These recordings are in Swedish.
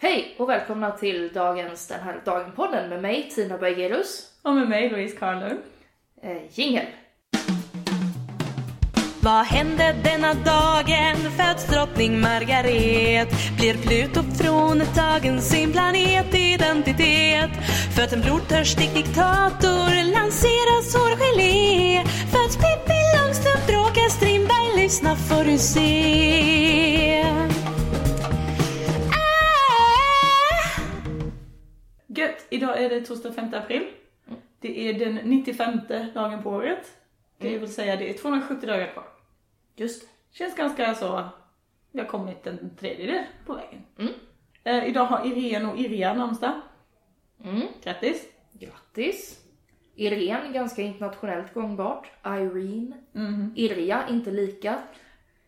Hej och välkomna till dagens Den här dagen-podden med mig Tina Bergerus. Och med mig Louise Carlund. Eh, jingel. Vad hände denna dagen? Föds drottning Margaret Blir Pluto fråntagen sin planetidentitet Föds en blodtörstig diktator Lanseras hårgelé Föds Pippi Långstrump Bråkar Strindberg Lyssna får du se Idag är det torsdag 5 april. Det är den 95 dagen på året. Det vill säga det är 270 dagar kvar. Just. Känns ganska så, vi har kommit en tredjedel på vägen. Mm. Eh, idag har Irene och Irja namnsdag. Mm. Grattis! Grattis. Irene, ganska internationellt gångbart. Irene. Mhm. Irja, inte lika.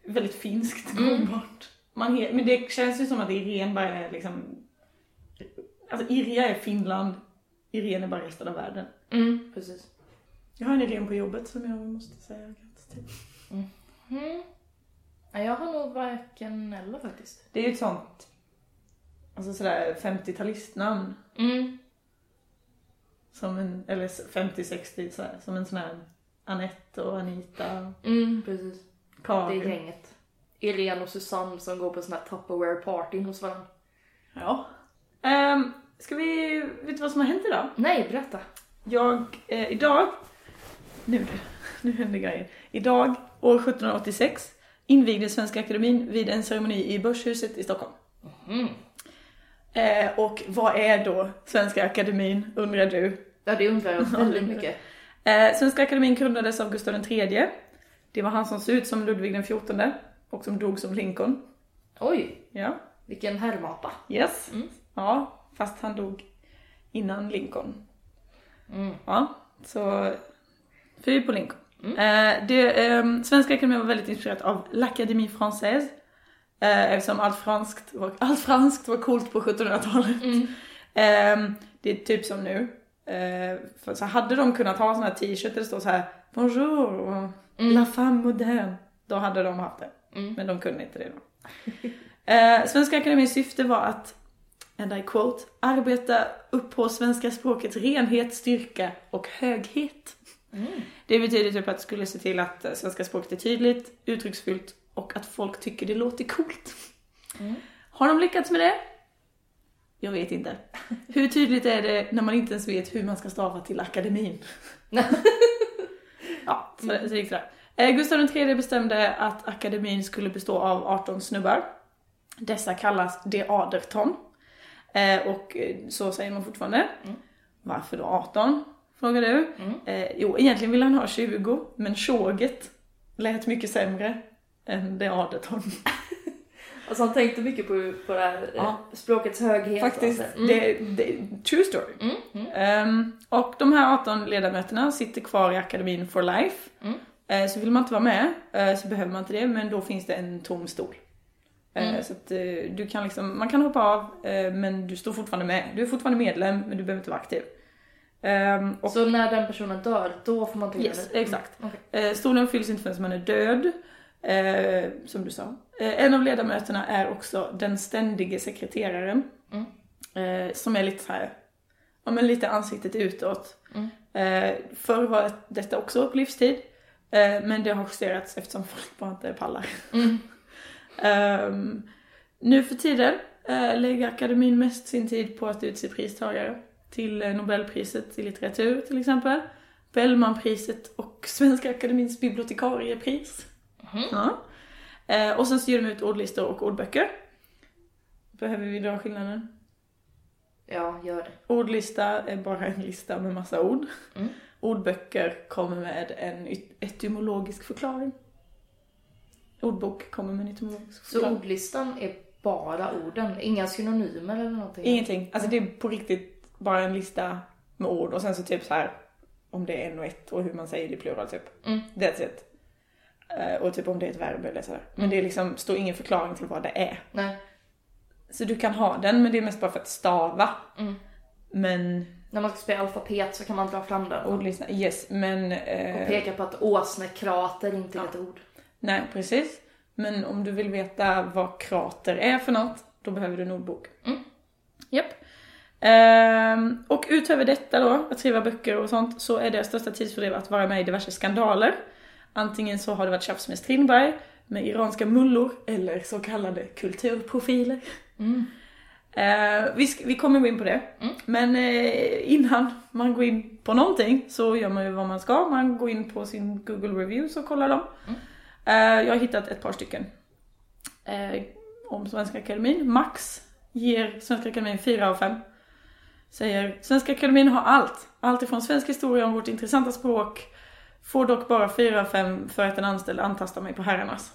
Väldigt finskt gångbart. Man men det känns ju som att Irene bara är liksom... Alltså Irja är Finland, Irene är bara resten av världen. Mm, precis. Jag har en Irene på jobbet som jag måste säga grattis till. Mm. Ja, jag har nog varken eller faktiskt. Det är ju ett sånt, alltså sådär 50-talistnamn. Mm. Som en, eller 50-60 sådär, som en sån här Anette och Anita, Mm, precis. Det är Karin. gänget. Irene och Susanne som går på sån här Tupperware party hos varandra. Ja. Um, ska vi, vet du vad som har hänt idag? Nej, berätta. Jag, eh, idag, nu, nu händer grejer. Idag, år 1786, invigdes Svenska Akademin vid en ceremoni i Börshuset i Stockholm. Mm. Eh, och vad är då Svenska Akademin, undrar du? Ja, det undrar jag väldigt mycket. Eh, Svenska Akademin grundades av Gustav III. Det var han som såg ut som Ludvig den XIV och som dog som Lincoln. Oj, Ja, vilken herrmapa. yes. Mm. Ja, fast han dog innan Lincoln. Mm. Ja, så fy på Lincoln. Eh, det, ehm, Svenska Akademin var väldigt inspirerat av l'Académie Française. Eh, eftersom allt franskt, var, allt franskt var coolt på 1700-talet. Mm. Ehm, det är typ som nu. Eh, för så hade de kunnat ha såna här t-shirts där det står så här Bonjour och La femme moderne. Då hade de haft det. Mm. Men de kunde inte det då. eh, Svenska Akademins syfte var att, and I quote, arbeta upp på svenska språkets renhet, styrka och höghet. Mm. Det betyder typ att det skulle se till att eh, svenska språket är tydligt, uttrycksfullt och att folk tycker det låter coolt. Mm. Har de lyckats med det? Jag vet inte. Hur tydligt är det när man inte ens vet hur man ska stava till akademin? ja, så, så det gick sådär. Eh, Gustav III bestämde att akademin skulle bestå av 18 snubbar. Dessa kallas de aderton. Eh, och eh, så säger man fortfarande. Mm. Varför då 18? Frågar du. Mm. Eh, jo, egentligen ville han ha 20, men tjoget lät mycket sämre än de aderton. Alltså han tänkte mycket på, på det här Ja. eh, språkets höghet. Faktiskt, alltså. Mm. det, det, true story. Ehm, och de här 18 ledamöterna sitter kvar i akademin for life. Mm. Eh, så vill man inte vara med så behöver man inte det, men då finns det en tom stol. Eh, Mm. Så att eh, du kan liksom, man kan hoppa av eh, men du står fortfarande med. Du är fortfarande medlem men du behöver inte vara aktiv. Ehm, och, Så när den personen dör, då får man ta Yes, det? exakt. Okej. eh, stolen fylls inte förrän man är död. Som du sa. En av ledamöterna är också den ständige sekreteraren. Mm. Som är lite så här, ja men lite ansiktet utåt. Mm. Förr var detta också på livstid. Men det har justerats eftersom folk bara inte pallar. Mm. Ehm, nu för tiden eh, lägger akademin mest sin tid på att utse pristagare till eh, Nobelpriset i litteratur till exempel. Bellmanpriset och Svenska Akademins bibliotekariepris. Mhm. Ja. Eh, och sen så ger de ut ordlistor och ordböcker. Behöver vi dra skillnaden? Ja, gör det. Ordlista är bara en lista med massa ord. Mm. Ordböcker kommer med en etymologisk förklaring. Ordbok kommer med en etymologisk Så ordlistan är bara orden, inga synonymer eller någonting? Ingenting. Alltså det är på riktigt bara en lista med ord och sen så typ så här om det är en och ett och hur man säger det i plural typ. Mm. That's it. Eh, och typ om det är ett verb eller sådär. Men Mm. det liksom, står ingen förklaring till vad det är. Nej. Så du kan ha den men det är mest bara för att stava. Mm. Men När man ska spela alfabet så kan man dra fram den. ordlistan, yes men... eh, Och peka på att åsnekrater inte är Ja. ett ord. Nej precis. Men om du vill veta vad krater är för något, då behöver du en ordbok. Mm. Ehm, och utöver detta då, att skriva böcker och sånt, så är det största tidsfördriv att vara med i diverse skandaler. Antingen så har det varit tjafs med Strindberg, med iranska mullor eller så kallade kulturprofiler. Mm. Eh, vi, vi kommer gå in på det. Mm. Men eh, innan man går in på någonting så gör man ju vad man ska. Man går in på sin Google Reviews och kollar dem. Mm. Eh, jag har hittat ett par stycken eh, om Svenska Akademin. Max ger Svenska Akademin 4 av 5. Säger Svenska Akademin har allt. Allt ifrån svensk historia om vårt intressanta språk. Får dock bara 4 av 5 för att en anställd antastar mig på herrarnas.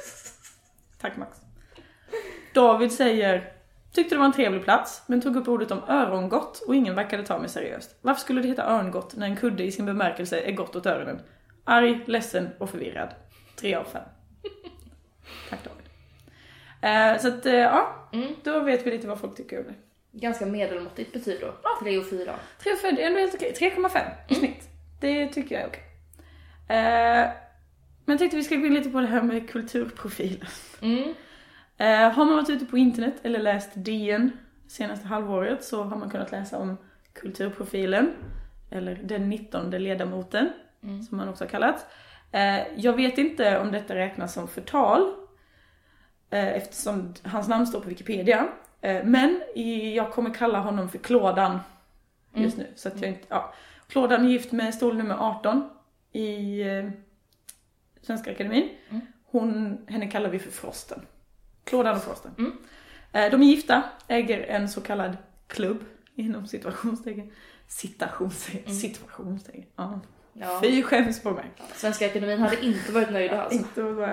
Tack Max. David säger Tyckte det var en trevlig plats, men tog upp ordet om örongott och ingen verkade ta mig seriöst. Varför skulle det heta örngott när en kudde i sin bemärkelse är gott åt öronen? Arg, ledsen och förvirrad. 3 av 5. Tack David. Eh, så att, eh, ja, Mm. då vet vi lite vad folk tycker om det. Ganska medelmåttigt betyg då. 3 och 4. 3 av 5, det är ändå helt okej. 3,5 i snitt. Det tycker jag är okej. Eh, men jag tänkte vi ska gå in lite på det här med kulturprofiler. Mm. Eh, har man varit ute på internet eller läst DN senaste halvåret så har man kunnat läsa om kulturprofilen, eller den 19 ledamoten, Mm. som man också har kallat. Eh, jag vet inte om detta räknas som förtal, eh, eftersom hans namn står på Wikipedia. Eh, men jag kommer kalla honom för Klådan just nu. Så att jag inte, ja. Klådan är gift med stol nummer 18 i Svenska Akademin. Mm. Hon, henne kallar vi för Frosten. Klådan och Frosten. Mm. De är gifta, äger en så kallad klubb inom situationstecken. Citationstecken, Mm. situationstecken. Ja. Ja. Fy skäms på mig. Svenska Akademin hade inte varit nöjda alltså. Inte vara.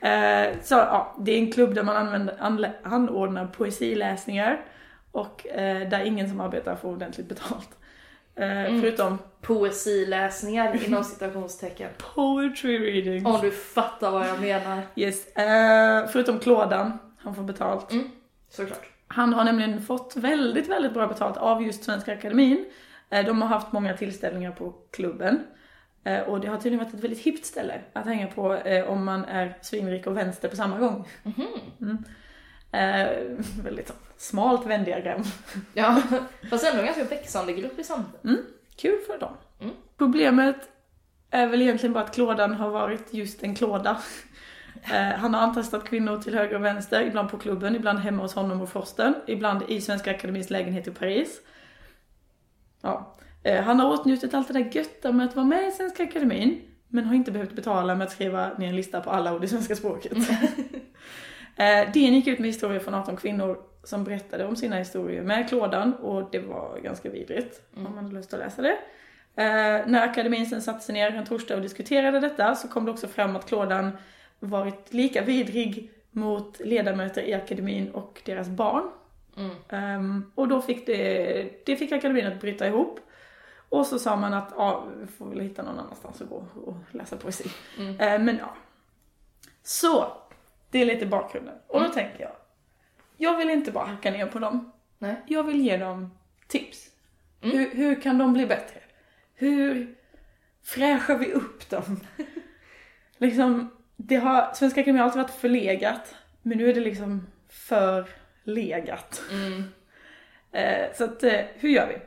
Eh, så ja, det är en klubb där man använder, anlä- anordnar poesiläsningar och eh, där ingen som arbetar får ordentligt betalt. Eh, Mm. Förutom Poesiläsningar inom citationstecken. poetry reading. Om du fattar vad jag menar. Yes. Eh, förutom Klådan, han får betalt. Mm. Såklart. Han har nämligen fått väldigt, väldigt bra betalt av just Svenska Akademin. Eh, De har haft många tillställningar på klubben. Eh, Och det har tydligen varit ett väldigt hippt ställe att hänga på eh, om man är svinrik och vänster på samma gång. Mhm. Mm. Eh, väldigt smalt Venn-diagram. Ja, fast ändå en ganska växande grupp i samhället. Kul för dem. Mm. Problemet är väl egentligen bara att klådan har varit just en klåda. Eh, han har antastat kvinnor till höger och vänster, ibland på klubben, ibland hemma hos honom och Frosten, ibland i Svenska Akademins lägenhet i Paris. Ja. Eh, han har åtnjutit allt det där götta med att vara med i Svenska Akademin, men har inte behövt betala med att skriva ner en lista på alla ord i svenska språket. eh, DN gick ut med historier från 18 kvinnor som berättade om sina historier med klådan och det var ganska vidrigt om man har lust att läsa det. Eh, när akademin sen satte sig ner en torsdag och diskuterade detta så kom det också fram att klådan varit lika vidrig mot ledamöter i akademin och deras barn. Mm. Ehm, och då fick det, det fick akademin att bryta ihop. Och så sa man att ja, vi får väl hitta någon annanstans att gå och läsa poesi. Mm. Eh, men ja. Så, det är lite bakgrunden. Och då tänker jag, jag vill inte bara hacka ner på dem. Nej. Jag vill ge dem tips. Mm. Hur, hur kan de bli bättre? Hur fräschar vi upp dem? liksom, det har, Svenska Akademien har alltid varit förlegat, men nu är det liksom för legat. Mm. Eh, så att, eh, hur gör vi?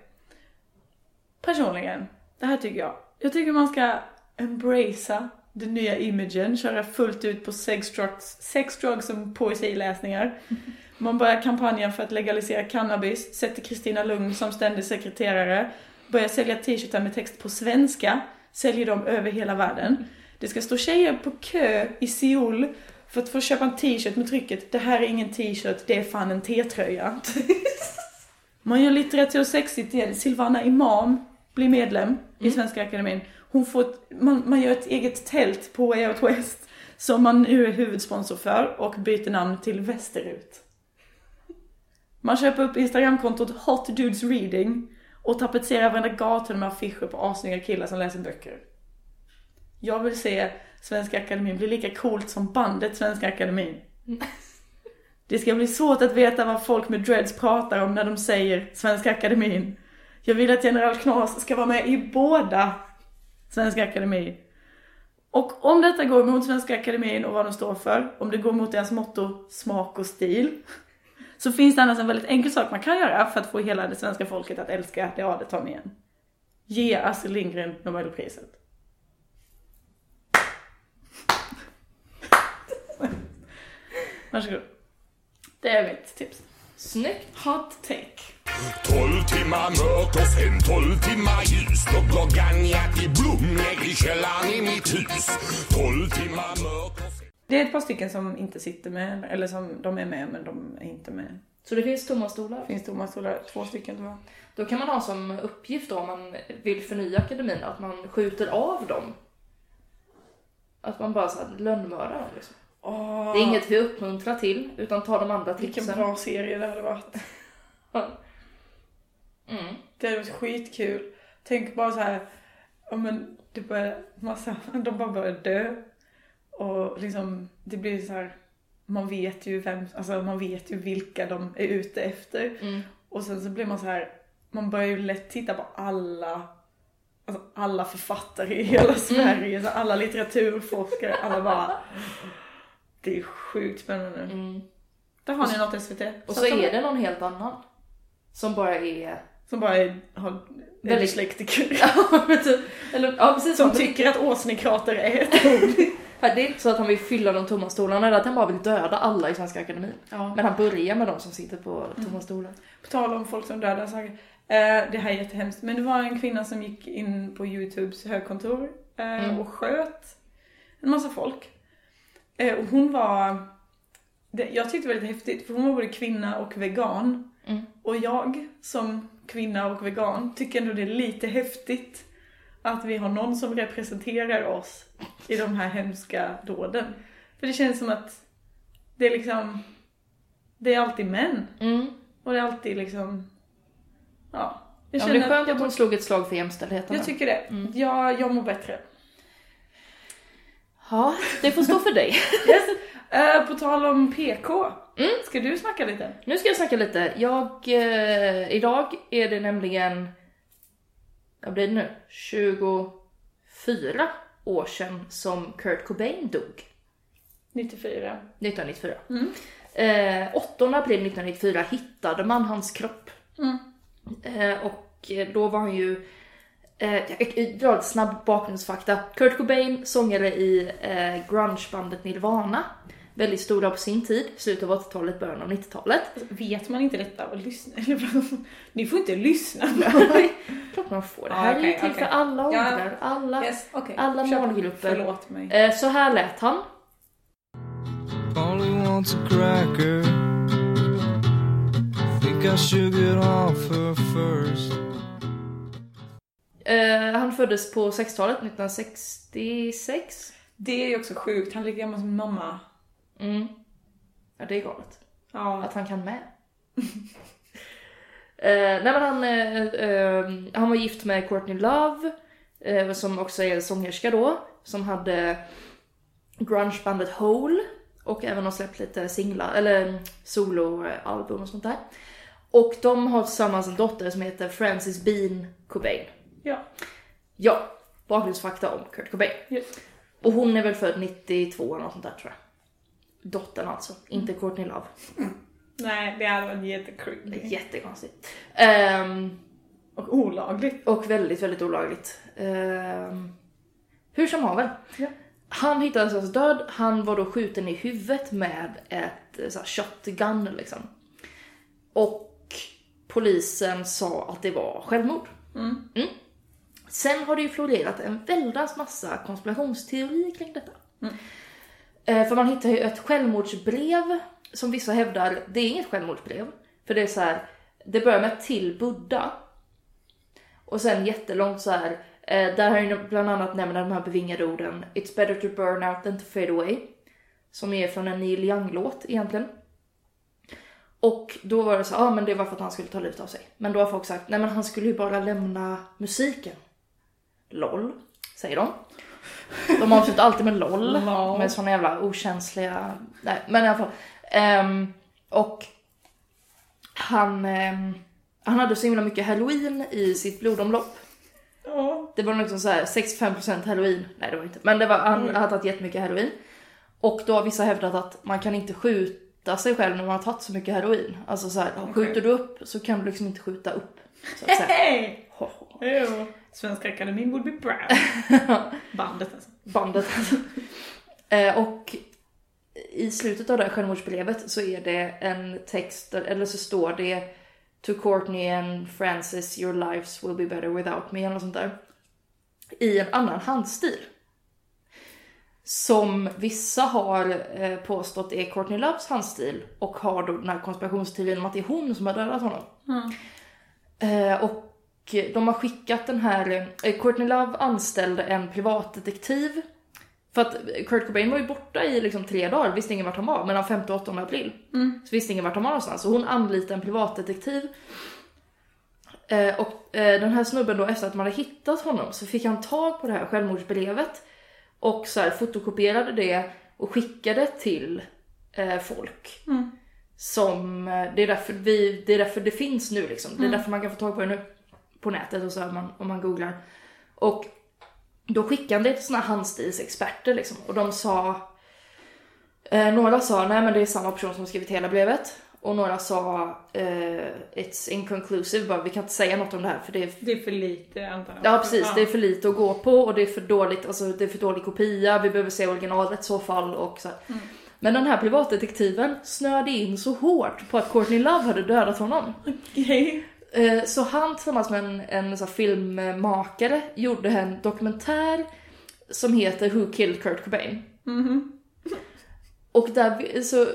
Personligen, det här tycker jag. Jag tycker man ska embracea den nya imagen, köra fullt ut på sex drugs, sex drugs som poesiläsningar. Man börjar kampanjen för att legalisera cannabis, sätter Kristina Lugn som ständig sekreterare, börjar sälja t-shirtar med text på svenska, säljer dem över hela världen. Det ska stå tjejer på kö i Seoul för att få köpa en t-shirt med trycket Det här är ingen t-shirt, det är fan en t-tröja. Man gör litteratur sexigt igen. Silvana Imam blir medlem i Svenska Akademin. Hon får ett, man, man gör ett eget tält på Way Out West som man nu är huvudsponsor för och byter namn till Västerut. Man köper upp Instagramkontot Hot Dudes Reading och tapetserar varenda gata med affischer på assnygga killar som läser böcker. Jag vill se Svenska Akademin bli lika coolt som bandet Svenska Akademin. Det ska bli svårt att veta vad folk med dreads pratar om när de säger Svenska Akademin. Jag vill att General Knas ska vara med i båda Svenska Akademin. Och om detta går emot Svenska Akademin och vad de står för, om det går mot deras motto smak och stil, Så finns det annars en väldigt enkel sak man kan göra för att få hela det svenska folket att älska det adet om igen. Ge Astrid Lindgren Nobelpriset. Varsågod. Det är mitt tips. Snyggt. Hot take. 12 timmar mörkt och sen 12 timmar ljus Då går gagnjat i blomlägg i källaren i mitt hus 12 timmar mörkt och sen... Det är ett par stycken som inte sitter med, eller som de är med men de är inte med. Så det finns tomma stolar? Det finns tomma stolar, två stycken tror jag. Då kan man ha som uppgift då, om man vill förnya akademin att man skjuter av dem. Att man bara så här lönnmördar dem liksom. Åh, Det är inget vi uppmuntrar till, utan ta de andra vilken tipsen. bra serie det hade varit. Mm. Det hade varit skitkul. Tänk bara så här, ja men det börjar, massa, de bara börjar dö. Och liksom, det blir så här, man vet ju vem, alltså man vet ju vilka de är ute efter. Mm. Och sen så blir man så här, man börjar ju lätt titta på alla, alltså alla författare i hela Sverige, så alla litteraturforskare, alla bara, det är sjukt spännande. Mm. Där har ni något SVT. Och så är det någon helt annan. Som bara är... Som bara är, har, är Väldigt- dyslektiker. Ja, typ- Eller, ja precis. Som tycker att åsnekrater är ett ord. Det är inte så att han vill fylla de tomma stolarna, är att han bara vill döda alla i Svenska Akademin. Ja. Men han börjar med de som sitter på Mm. tomma stolar. På tal om folk som dödar saker. Eh, det här är jättehemskt. Men det var en kvinna som gick in på Youtubes högkontor eh, Mm. och sköt en massa folk. Eh, och hon var... Det, jag tyckte det var lite häftigt för hon var både kvinna och vegan. Mm. Och jag som kvinna och vegan tycker ändå det är lite häftigt att vi har någon som representerar oss i de här hemska dåden. För det känns som att det är liksom, det är alltid män. Mm. Och det är alltid liksom, ja. Jag Ja, det är skönt jag, att hon slog ett slag för jämställdheten. jag tycker det. Jag, jag mår bättre. Ja, det får stå för dig. Yes. Eh, på tal om PK. Mm. Ska du snacka lite? Nu ska jag snacka lite. Jag, eh, idag är det nämligen, vad blir det nu? 24 år sedan som Kurt Cobain dog. 94. 1994. Mm. Eh, 8 april 1994 hittade man hans kropp. Mm. Eh, och då var han ju, eh, jag jag drar lite snabb bakgrundsfakta. Kurt Cobain, sångare i eh, grungebandet Nirvana. Väldigt stora på sin tid, slutet av 80-talet, början av 90-talet. Vet man inte detta och lyssna? Ni får inte lyssna. Klart man får. Det Ja, här är ju till okej. för alla Ja. åldrar, alla, Yes, okay. alla målgrupper. Förlåt mig. Eh, så här lät han. Only wants a cracker. Think I should get off her first. Eh, han föddes på 60-talet, 1966. Det är ju också sjukt. Han är lika gammal som min mamma. Mm. Ja, det är galet. Ja. Att han kan med. eh, nej men han, eh, eh, han var gift med Courtney Love, eh, som också är sångerska då, som hade grungebandet Hole och även har släppt lite singlar, eller soloalbum och sånt där. Och de har tillsammans en dotter som heter Frances Bean Cobain. Ja. Ja, bakgrundsfakta om Kurt Cobain. Yes. Och hon är väl född 92 eller något sånt där tror jag. Dottern alltså, inte Courtney Love. Nej, det hade varit jättecreepy. Jättekonstigt. Ehm, Och olagligt. och väldigt, väldigt olagligt. Ehm, hur som haver. Ja. Han hittades alltså död. Han var då skjuten i huvudet med ett eh, så här, shotgun liksom. Och polisen sa att det var självmord. Mm. Sen har det ju florerat en väldans massa konspirationsteorier kring detta. Eh, Eh, för man hittar ju ett självmordsbrev som vissa hävdar, det är inget självmordsbrev. För det är så här, det börjar med till Buddha. Och sen jättelångt så här, eh, där han ju bland annat nämner de här bevingade orden It's better to burn out than to fade away. Som är från en Neil Young-låt egentligen. Och då var det så, ja ah, men det var för att han skulle ta livet av sig. Men då har folk sagt, nej men han skulle ju bara lämna musiken. LOL, säger de. De avslutar alltid med LOL. Med såna jävla okänsliga, nej men i alla fall. Ehm, och han, ehm, han hade så himla mycket heroin i sitt blodomlopp. Ja. Det var liksom så här 65% heroin. Nej det var inte. Men det var, han hade tagit jättemycket heroin. Och då har vissa hävdat att man kan inte skjuta sig själv när man har tagit så mycket heroin. Alltså så här, skjuter du upp så kan du liksom inte skjuta upp. Så att säga. Ho, ho. Jo. Svenska Akademin would be proud. Bandet alltså. bandet. eh, och i slutet av det här självmordsbrevet så är det en text, eller så står det To Courtney and Francis, your lives will be better without me, eller något sånt där. I en annan handstil. Som vissa har eh, påstått är Courtney Loves handstil och har då den här konspirationsteorin om att det är hon som har dödat honom. Eh, och de har skickat den här, eh, Courtney Love anställde en privatdetektiv. För att Kurt Cobain var ju borta i liksom tre dagar, visste ingen vart han var, mellan 5 och 8 april. Så visste ingen vart han var någonstans. Så hon anlitade en privatdetektiv. Eh, och eh, den här snubben då, efter att man hade hittat honom, så fick han tag på det här självmordsbrevet. Och så här, fotokopierade det och skickade till eh, folk. Som, eh, det är, därför vi, det är därför det finns nu liksom. Det är därför man kan få tag på det nu. På nätet och så här, man, om man googlar. Och då skickade han det till såna här handstilsexperter liksom. Och de sa, eh, några sa nej men det är samma person som har skrivit hela brevet. Och några sa eh, it's inconclusive, bara vi kan inte säga något om det här för det är Det är för lite antar jag. Ja precis, det är för lite att gå på och det är för dåligt, alltså det är för dålig kopia, vi behöver se originalet i så fall och så här. Men den här privatdetektiven snöade in så hårt på att Courtney Love hade dödat honom. Okej. Eh, Så han tillsammans med en, en så filmmakare gjorde en dokumentär som heter Who Killed Kurt Cobain. Och där, så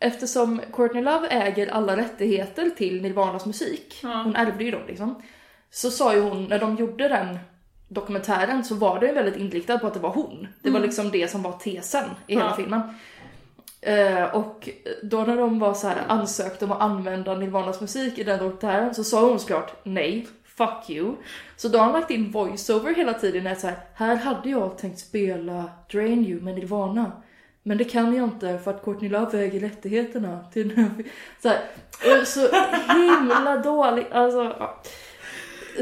eftersom Courtney Love äger alla rättigheter till Nirvanas musik, hon ärvde ju dem liksom. Så sa ju hon, när de gjorde den dokumentären så var det väldigt inriktad på att det var hon. Det var liksom det som var tesen i hela Ja. filmen. Eh, och då när de var så här ansökte om att använda Nirvanas musik i den dokumentären så sa hon såklart nej, fuck you. Så då har han lagt in voiceover hela tiden att så här, här hade jag tänkt spela Drain You med Nirvana. Men det kan jag inte för att Courtney Love äger rättigheterna till den här fi-" så, här, så himla dåligt, alltså ja.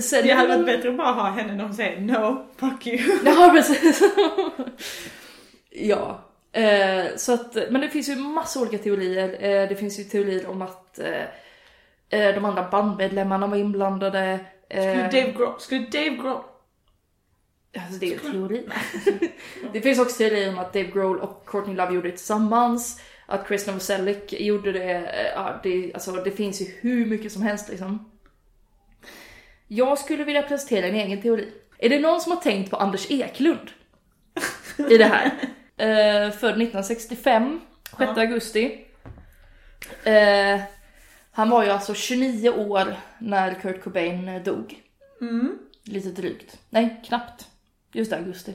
Sen Det hade varit bättre att bara ha henne när hon säger no, fuck you. Ja, precis. ja. Eh, så att, men det finns ju massa olika teorier. Eh, det finns ju teorier om att eh, eh, de andra bandmedlemmarna var inblandade. Skulle Eh, Dave Grohl, skulle Dave Grohl alltså det är ju teori. det finns också teorier om att Dave Grohl och Courtney Love gjorde det tillsammans. Att Chris Novoselic gjorde det. Eh, ja, det, alltså, det finns ju hur mycket som helst liksom. Jag skulle vilja presentera en egen teori. Är det någon som har tänkt på Anders Eklund? I det här. Eh, född 1965, 6 augusti. Eh, han var ju alltså 29 år när Kurt Cobain eh, dog. Lite drygt. Nej, knappt. Just det, augusti.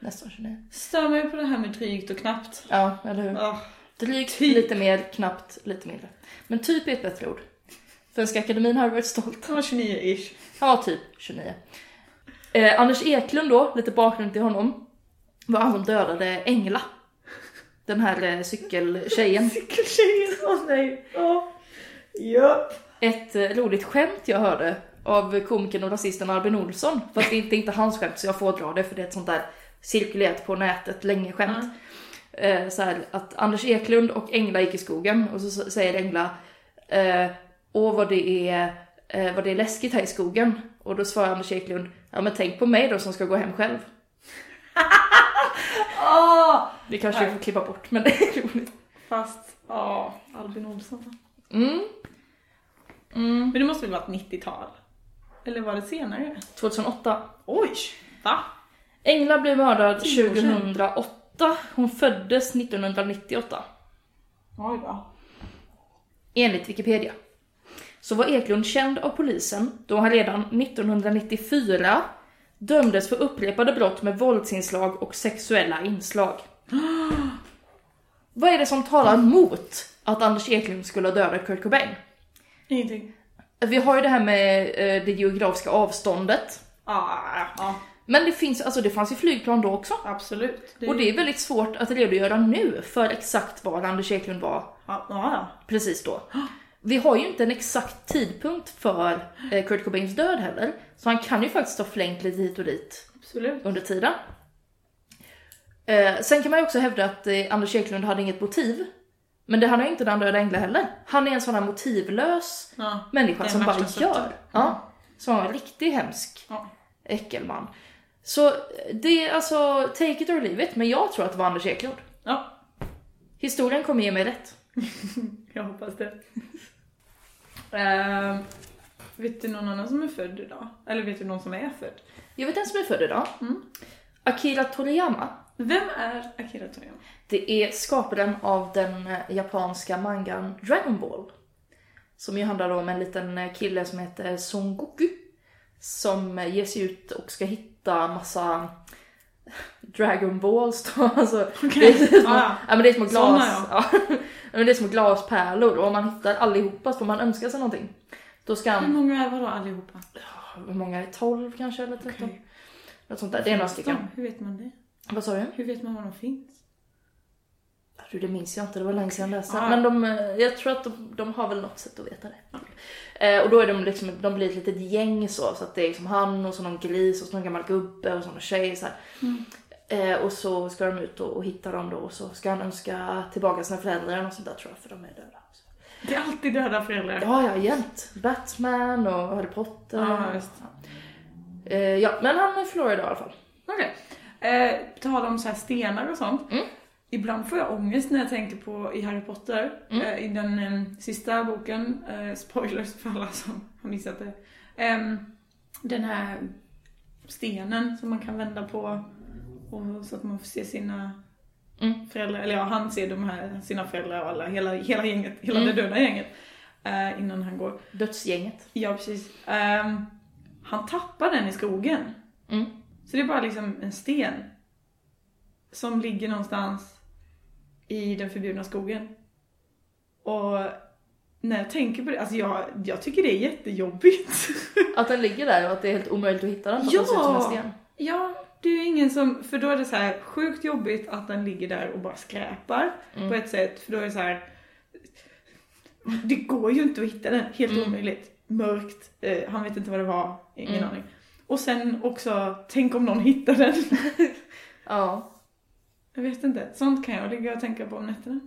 Nästan 29. Stör mig på det här med drygt och knappt. Ja, eller hur? Ah, Drygt, Typ. lite mer, knappt, lite mindre. Men typ är ett bättre ord. Svenska Akademin har varit stolt. han var 29-ish. Han var typ 29. Eh, Anders Eklund då, lite bakgrund till honom, var han som dödade Engla. Den här eh, cykeltjejen. Cykeltjejen, åh nej. Åh. Japp. Ett eh, roligt skämt jag hörde av komikern och rasisten Albin Olsson. Fast det är inte, inte hans skämt så jag får dra det för det är ett sånt där cirkulerat på nätet länge skämt. Eh, så här, att Anders Eklund och Engla gick i skogen och så säger Engla eh, Åh vad det är eh, vad det är läskigt här i skogen. Och då svarar Anders Eklund Ja men tänk på mig då som ska gå hem själv. Åh! Det kanske vi får klippa bort men det är roligt. Fast, ja, Albin Olsson. Mm. Men det måste väl varit 90-tal? Eller var det senare? 2008. Oj! Va? Engla blev mördad Tio år sedan. 2008. Hon föddes 1998. Oj då. Enligt Wikipedia. Så var Eklund känd av polisen då han redan 1994 dömdes för upprepade brott med våldsinslag och sexuella inslag. Vad är det som talar mot att Anders Eklund skulle ha dödat Kurt Cobain? Ingenting. Vi har ju det här med eh, det geografiska avståndet. Ah, ja, Men det, finns, alltså det fanns ju flygplan då också. absolut. Och det är väldigt svårt att redogöra nu för exakt var Anders Eklund var Ja, ja. precis då. Vi har ju inte en exakt tidpunkt för eh, Kurt Cobains död heller. Så han kan ju faktiskt ha flängt lite hit och dit absolut. under tiden. Eh, sen kan man ju också hävda att eh, Anders Eklund hade inget motiv. Men det han är inte den döda änglar heller. Han är en sån här motivlös Ja. människa som bara gör. sorten. Ja. Som en riktigt hemsk Ja. äckelman. Så det är alltså, take it or leave it, men jag tror att det var Anders Eklund. ja, Historien kommer ge mig rätt. jag hoppas det. Ehm, vet du någon annan som är född idag? Eller vet du någon som är född? Jag vet en som är född idag. Akira Toriyama. Vem är Akira Toriyama? Det är skaparen av den eh, japanska mangan Dragon Ball. Som ju handlar om en liten eh, kille som heter Son Goku. Som eh, ger sig ut och ska hitta massa Dragon Balls då. Alltså, det, är små, Ah, ja. men det är små Såna, glas. Ja. Ja, men det är små glaspärlor och om man hittar allihopa så får man önska sig någonting. Då ska Hur han, många är vadå allihopa? hur många är det? 12 kanske eller 13? Okej. Något sånt där. Det är några stycken. de? Hur vet man det? Vad sa du? Hur vet man var de finns? Du, det minns jag inte, det var länge sedan jag läste. Ah. Men de, eh, jag tror att de, de har väl något sätt att veta det. Eh, och då är de liksom, de blir ett litet gäng så, så att det är liksom han och så någon gris och så någon gammal gubbe och så någon tjej så här. Eh, och så ska de ut och, och hitta dem då och så ska han önska tillbaka sina föräldrar och sånt där tror jag för de är döda. Så. Det är alltid döda föräldrar. Ja, ja, jämt. Batman och Harry Potter. Just. Eh, ja, men han är Florida i alla fall. Okej. Eh, på tal om så här stenar och sånt. Mm. Ibland får jag ångest när jag tänker på i Harry Potter, Mm. eh, i den eh, sista boken, eh, spoilers för alla som har missat det. Ehm, den här stenen som man kan vända på och så att man får se sina Mm. föräldrar, eller ja, han ser de här, sina föräldrar och alla, hela, hela gänget, hela Mm. det döda gänget. Eh, innan han går. Dödsgänget. Ja, precis. Ehm, han tappar den i skogen. Mm. Så det är bara liksom en sten. Som ligger någonstans i den förbjudna skogen. Och när jag tänker på det, alltså jag, jag tycker det är jättejobbigt. Att den ligger där och att det är helt omöjligt att hitta den för att Ja! den ser ut som en sten. ja, det är ju ingen som, för då är det så här sjukt jobbigt att den ligger där och bara skräpar Mm. på ett sätt. För då är det så här. det går ju inte att hitta den, helt Mm. omöjligt. Mörkt, eh, han vet inte vad det var, ingen Mm. aning. Och sen också, tänk om någon hittar den. Ja. Jag vet inte, sånt kan jag ligga och tänka på om nätterna.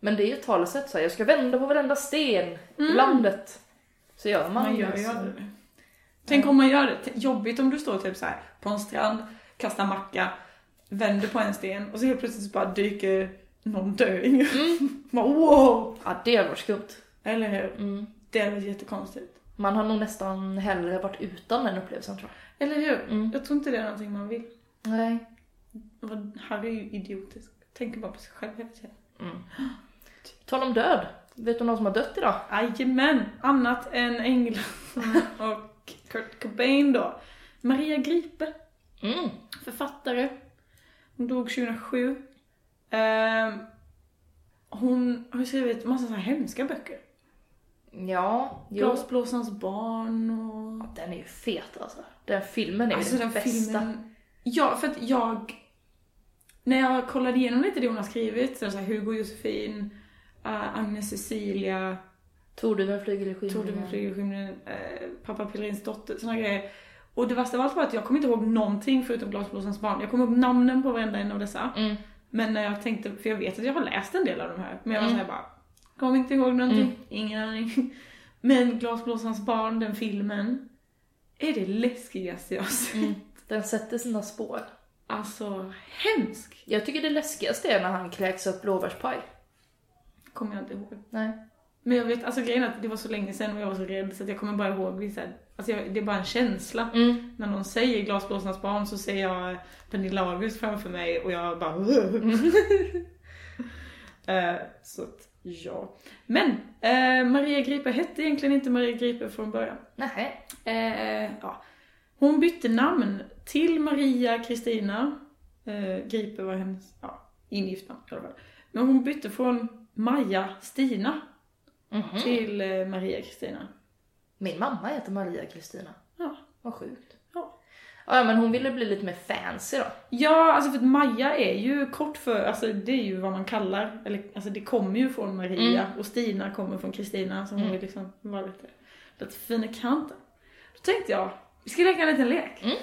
Men det är ju ett talesätt så här, jag ska vända på varenda sten i Mm. landet. Så gör man, Man gör ju så. aldrig det. Tänk om man gör det. Jobbigt om du står typ så här på en strand, kastar macka, vänder på en sten och så helt plötsligt så bara dyker någon döing. Mm. Wow! Ja, det har varit skumt. Eller hur? Mm. Det är väl jättekonstigt. Man har nog nästan hellre varit utan den upplevelsen tror Eller hur? Mm. Jag tror inte det är någonting man vill. jag. Nej. Harry är ju idiotisk. Tänker bara på sig själv hela tiden. Mm. Tal om död. Vet du någon som har dött idag? Jajamän! Annat än änglar och Kurt Cobain då. Maria Gripe. Mm. författare. Hon dog 2007. Ehm, hon har ju skrivit massa så här hemska böcker. Ja. Glasblåsarens barn och... Den är ju fet alltså. Den filmen är ju Alltså den, den bästa. filmen... Ja, för att jag... När jag kollade igenom lite det hon har skrivit, så så här Hugo Josefin, uh, Agnes Cecilia, Torduven flyger i skymningen. Flyger i skymningen, uh, pappa Pillerins dotter, såna grejer. Och det värsta av allt var att jag kommer inte ihåg någonting förutom Glasblåsarens barn. Jag kommer ihåg namnen på varenda en av dessa. Mm. Men när jag tänkte, för jag vet att jag har läst en del av de här, men jag var Mm. såhär bara, kommer inte ihåg någonting, Mm. ingen aning. Men Glasblåsarens barn, den filmen, är det läskigaste jag har sett. Mm. Den sätter sina spår. Alltså, hemsk! Jag tycker det läskigaste är när han kräks upp blåbärspaj. Kommer jag inte ihåg. Nej. Men jag vet, alltså grejen är att det var så länge sedan och jag var så rädd så att jag kommer bara ihåg vissa, alltså jag, det är bara en känsla. Mm. När någon säger Glasblåsarnas barn så ser jag Pernilla August framför mig och jag bara Eh, Så att, ja. Men eh, Maria Gripe hette egentligen inte Maria Gripe från början. Nej. Eh, ja. Hon bytte namn till Maria Kristina. Eh, Gripe var hennes ja, ingift namn i alla fall. Men hon bytte från Maja Stina Mhm. till eh, Maria Kristina. Min mamma heter Maria Kristina. Ja. Vad sjukt. Ja. Ja, men hon ville bli lite mer fancy då. Ja, alltså för att Maja är ju kort för, alltså det är ju vad man kallar, eller alltså det kommer ju från Maria och Stina kommer från Kristina så hon Mm. vill liksom vara lite, lite fin i kanten. Då tänkte jag, vi ska leka en liten lek. Mm.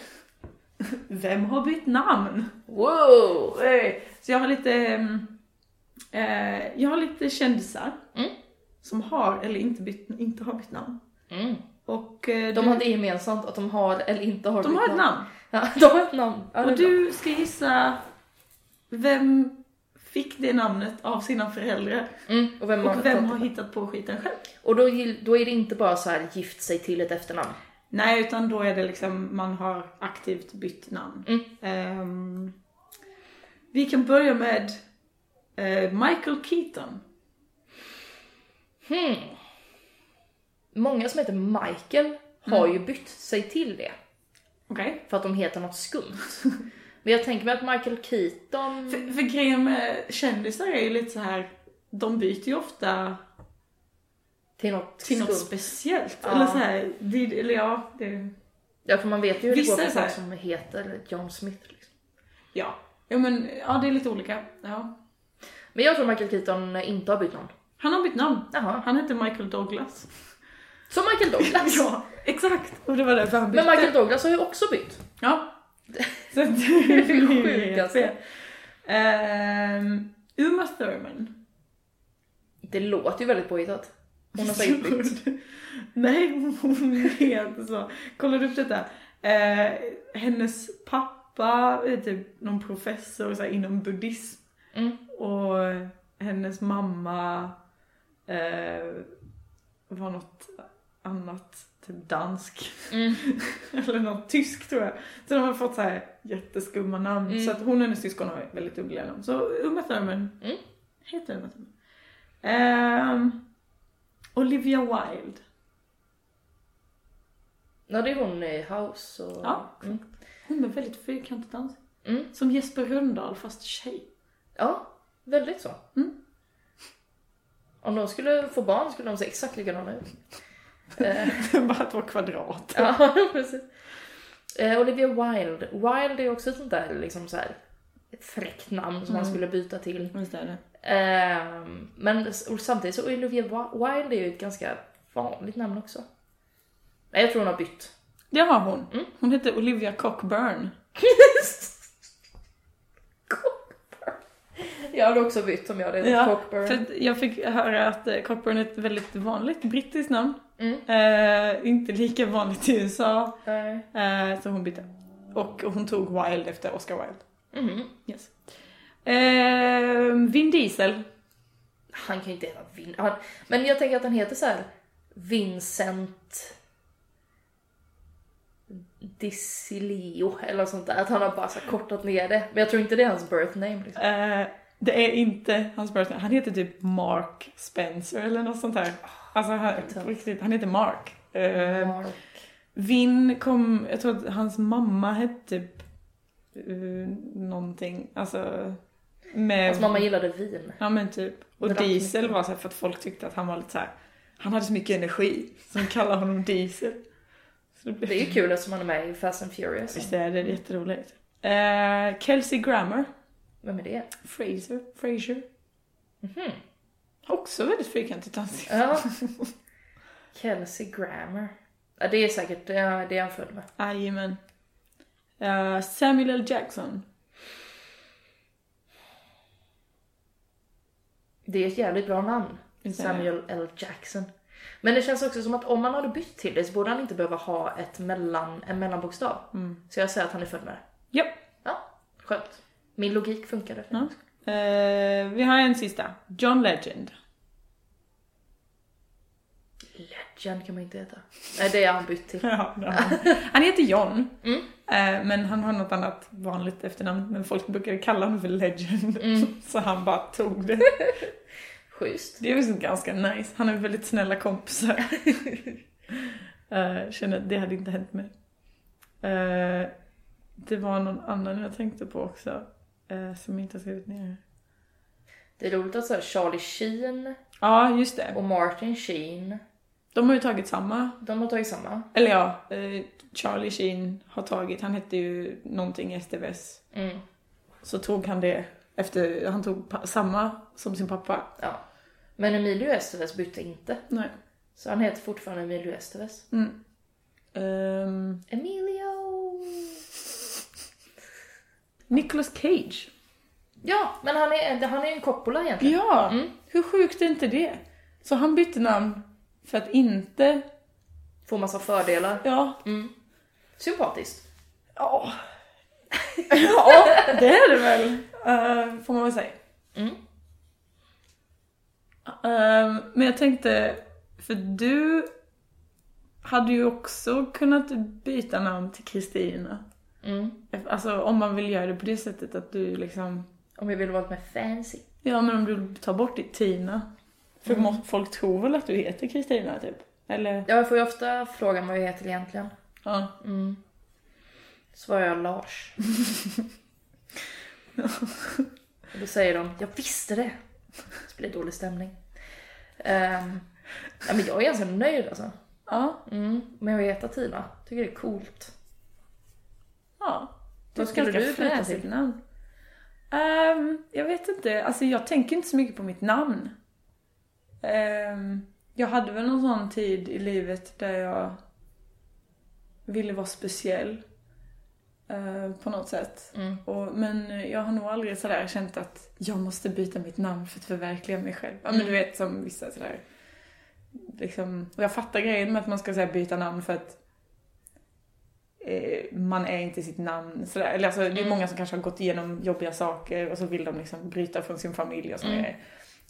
Vem har bytt namn? Wow! Så jag har lite, mm, Eh, jag har lite kändisar. Mm. Som har eller inte, bytt, inte har bytt namn. Mm. Och eh, De du, har det gemensamt att de har eller inte har de bytt har ett namn. Ja, de har ett namn. Ja, Och du ska gissa vem fick det namnet av sina föräldrar. Mm, och vem, har Och vem har hittat på skiten själv. Och då, då är det inte bara så här gift sig till ett efternamn. Nej, utan då är det liksom man har aktivt bytt namn. Mm. Ehm, vi kan börja med eh, Michael Keaton. Hmm. Många som heter Michael har ju bytt sig till det. Okej. För att de heter något skumt. Men jag tänker mig att Michael Keaton... För, för grejen med kändisar är ju lite så här. de byter ju ofta Till något till något speciellt. Ja. Eller så här, det, eller ja, det, Ja, för man vet ju hur Vissa det går för folk som heter John Smith. Liksom. ja. Ja men, ja det är lite olika. Ja. Men jag tror Michael Keaton inte har bytt namn. Han har bytt namn. Jaha. Han heter Michael Douglas. Som Michael Douglas. ja, exakt. Och det var därför han bytte. Men Michael Douglas har ju också bytt. Ja. Så Det är sjukaste. Ehm, Uma Thurman. Det låter ju väldigt påhittat. Hon har säkert. Nej, hon heter så. Kollar du upp detta? Eh, hennes pappa är typ någon professor så här, inom buddhism. Mm. Och hennes mamma eh, var något annat, typ dansk. Mm. Eller något tysk tror jag. Så de har fått så här jätteskumma namn. Mm. Så att hon och hennes syskon har väldigt underliga namn. Så Uma Thurman Mm. heter Uma Thurman. Ehm, Olivia Wilde. Ja, det är hon i House och... Ja. Mm. Hon med väldigt fyrkantigt ansikte. Mm. Som Jesper Rönndahl fast tjej. Ja, väldigt så. Mm. Om de skulle få barn skulle de se exakt likadana ut. Eh, Bara två kvadrat. ja, precis. Eh, Olivia Wilde. Wilde är också ett sånt där liksom så här ett fräckt namn som man skulle byta till. Visst är det. Eh, men samtidigt så Olivia Wi- Wilde är ju ett ganska vanligt namn också. Nej, jag tror hon har bytt. Det har hon. Mm. Hon heter Olivia Cockburn. Cockburn. Jag hade också bytt om jag hade hetat Cockburn. för jag fick höra att eh, Cockburn är ett väldigt vanligt brittiskt namn. Mm. Eh, inte lika vanligt i USA. Eh, så hon bytte. Och hon tog Wilde efter Oscar Wilde. Mhm. Yes. Eh, Vin Diesel. Han kan ju inte heta Vin... Han... Men jag tänker att han heter så här Vincent Dicilio eller sånt där. Att han har bara så kortat ner det. Men jag tror inte det är hans birth name. Liksom. Eh, det är inte hans birth name. Han heter typ Mark Spencer eller något sånt där. Alltså han, riktigt, han heter Mark. Eh, Mark. Vin kom, jag tror att hans mamma hette typ uh, någonting, alltså med... Hans mamma gillade vin. Ja men typ. Och Drack Diesel mycket. var så för att folk tyckte att han var lite så här. han hade så mycket energi. Så de kallar honom Diesel. Så blev- Det är ju kul eftersom han är med i Fast and Furious. Visst är det, det är jätteroligt. Uh, Kelsey Grammer. Vem är det? Fraser. Fraser. Mhm. Också väldigt fyrkantigt ansikte. Ja. Kelsey Grammer. Ja, det är säkert ja, det är han född med. Jajamän. Uh, Samuel L. Jackson. Det är ett jävligt bra namn. Samuel L. Jackson. Men det känns också som att om man hade bytt till det så borde han inte behöva ha ett mellan, en mellanbokstav. Så jag säger att han är född med det. Japp. Ja, skönt. Min logik funkade. Ja. Eh, vi har en sista. John Legend. Legend kan man inte heta. Nej, det är han bytt till. Ja, har han. han heter John. Mm. Eh, men han har något annat vanligt efternamn. Men folk brukade kalla honom för Legend. Mm. Så han bara tog det. Schysst. Det är ju ganska nice. Han har väldigt snälla kompisar. uh, känner att det hade inte hänt mig. Eh, det var någon annan jag tänkte på också. eh, som inte har skrivit ner. Det är roligt att säga Charlie Sheen Ja, just det. och Martin Sheen. De har ju tagit samma. De har tagit samma. Eller ja, eh, Charlie Sheen har tagit, han hette ju någonting STVS. Mm. Så tog han det efter, han tog samma som sin pappa. Ja. Men Emilio Estevez bytte inte. Nej. Så han heter fortfarande Emilio Estevez. Mm. Ehm, Emilio! Nicolas Cage. Ja, men han är, han är en Coppola egentligen. Ja, Mm. hur sjukt är inte det? Så han bytte namn för att inte... Får massa fördelar. Ja, Sympatiskt. ja. ja, det är det väl. eh, får man väl säga. Mm. Eh, men jag tänkte, för du hade ju också kunnat byta namn till Kristina. Mm. Alltså om man vill göra det på det sättet att du liksom... Om jag vill vara lite mer fancy. Ja men om du tar bort ditt Tina. För må- folk tror väl att du heter Kristina typ? Eller? Ja, jag får ju ofta frågan vad jag heter egentligen. Ja. Svarar jag Lars. Och då säger de, jag visste det. Så blir det dålig stämning. Um, ja, men jag är ganska nöjd alltså. Ja. Mm, med att heta Tina. Tycker det är coolt. Ja. Vad skulle du byta till? namn. Ehm, jag vet inte, alltså jag tänker inte så mycket på mitt namn. Ehm, jag hade väl någon sån tid i livet där jag ville vara speciell. eh, på något sätt. Mm. Och, men jag har nog aldrig sådär känt att jag måste byta mitt namn för att förverkliga mig själv. Ja men du vet som vissa sådär. Liksom, och jag fattar grejen med att man ska säga byta namn för att eh, man är inte sitt namn sådär. Eller alltså, det är många som kanske har gått igenom jobbiga saker och så vill de liksom bryta från sin familj och sådär. Mm.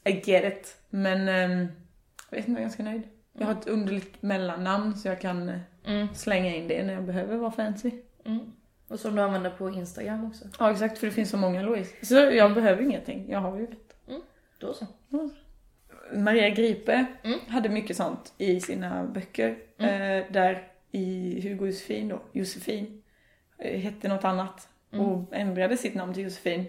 I get it. Men ehm, jag vet inte, jag är ganska nöjd. Jag har ett underligt mellannamn så jag kan eh, Mm. slänga in det när jag behöver vara fancy. Mm. Och som du använder på Instagram också. Ja exakt, för det finns så många Louise. Så jag behöver ingenting, jag har ju ett. Då så. Maria Gripe Mm. hade mycket sånt i sina böcker. Eh, där i Hugo Josefin då, Josefin, eh, hette något annat och ändrade sitt namn till Josefin.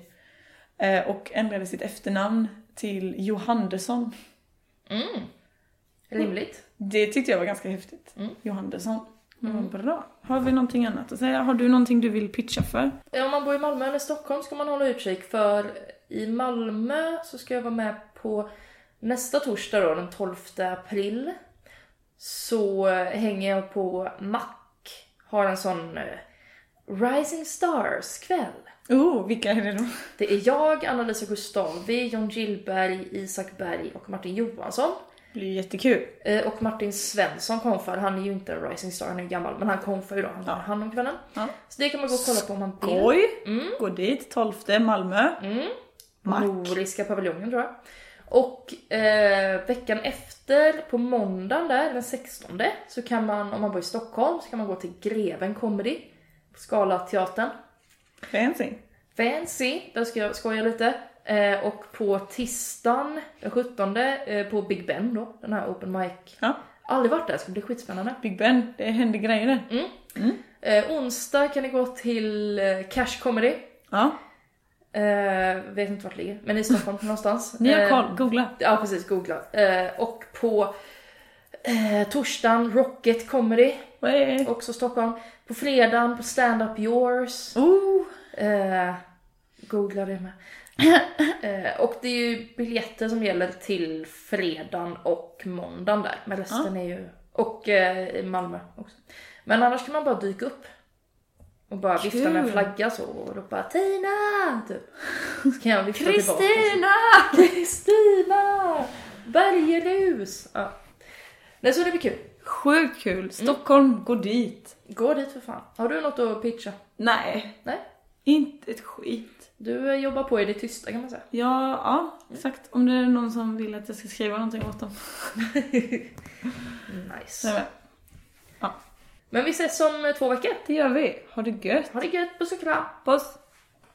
Eh, och ändrade sitt efternamn till Johannesson. Mm. Rimligt. Det tyckte jag var ganska häftigt. Mm. Johannesson. Var bra. Har vi någonting annat att säga? Har du någonting du vill pitcha för? Om man bor i Malmö eller Stockholm ska man hålla utkik för i Malmö så ska jag vara med på nästa torsdag då, den 12 april. Så hänger jag på Mac. Har en sån eh, Rising Stars kväll. Oh, vilka är det då? Det är jag, Anna-Lisa Gustavi, John Gillberg, Isak Berg och Martin Johansson. Det blir jättekul. Eh, Och Martin Svensson konfar, han är ju inte en rising star, han är ju gammal, men han konfar ju då, han har hand om kvällen. Ja. Så det kan man gå och kolla på om man vill. Skoj! Gå dit, 12 Malmö. Mack. Nordiska paviljongen tror jag. Och eh, veckan efter, på måndagen där, den 16, så kan man, om man bor i Stockholm, så kan man gå till Greven Comedy på Scalateatern. Fancy. Fancy, där ska jag skoja lite. Eh, och på tisdagen, den 17, eh, på Big Ben då, den här open mic. Ja. Aldrig varit där, det ska bli skitspännande. Big Ben, det händer grejer där. Eh, onsdag kan ni gå till eh, Cash Comedy. Ja. Eh, vet inte vart det ligger, men i Stockholm någonstans. Ni har Eh, koll, googla. Ja precis, googla. Och på eh, torsdagen Rocket Comedy, Hey. också Stockholm. På fredagen på Stand Up Yours. Oh. Eh, googla det med. eh, och det är ju biljetter som gäller till fredagen och måndagen där. Men resten är ju... Och eh, i Malmö också. Men annars kan man bara dyka upp. Och bara vifta med en Kul. flagga så och ropa Tina! Typ. Så kan jag vifta tillbaka. Kristina! Kristina! Bergerus! Ja. Nej, så det blir kul. Sjukt kul. Stockholm, gå dit. Gå dit för fan. Har du något att pitcha? Nej, Nej? inte ett skit. Du eh, jobbar på i det tysta kan man säga. Ja, ja, exakt. Om det är någon som vill att jag ska skriva någonting åt dem. Nice. Nej, men, Men vi ses om eh, två veckor. det gör vi. Ha det gött. Ha det gött, puss och kram. Puss.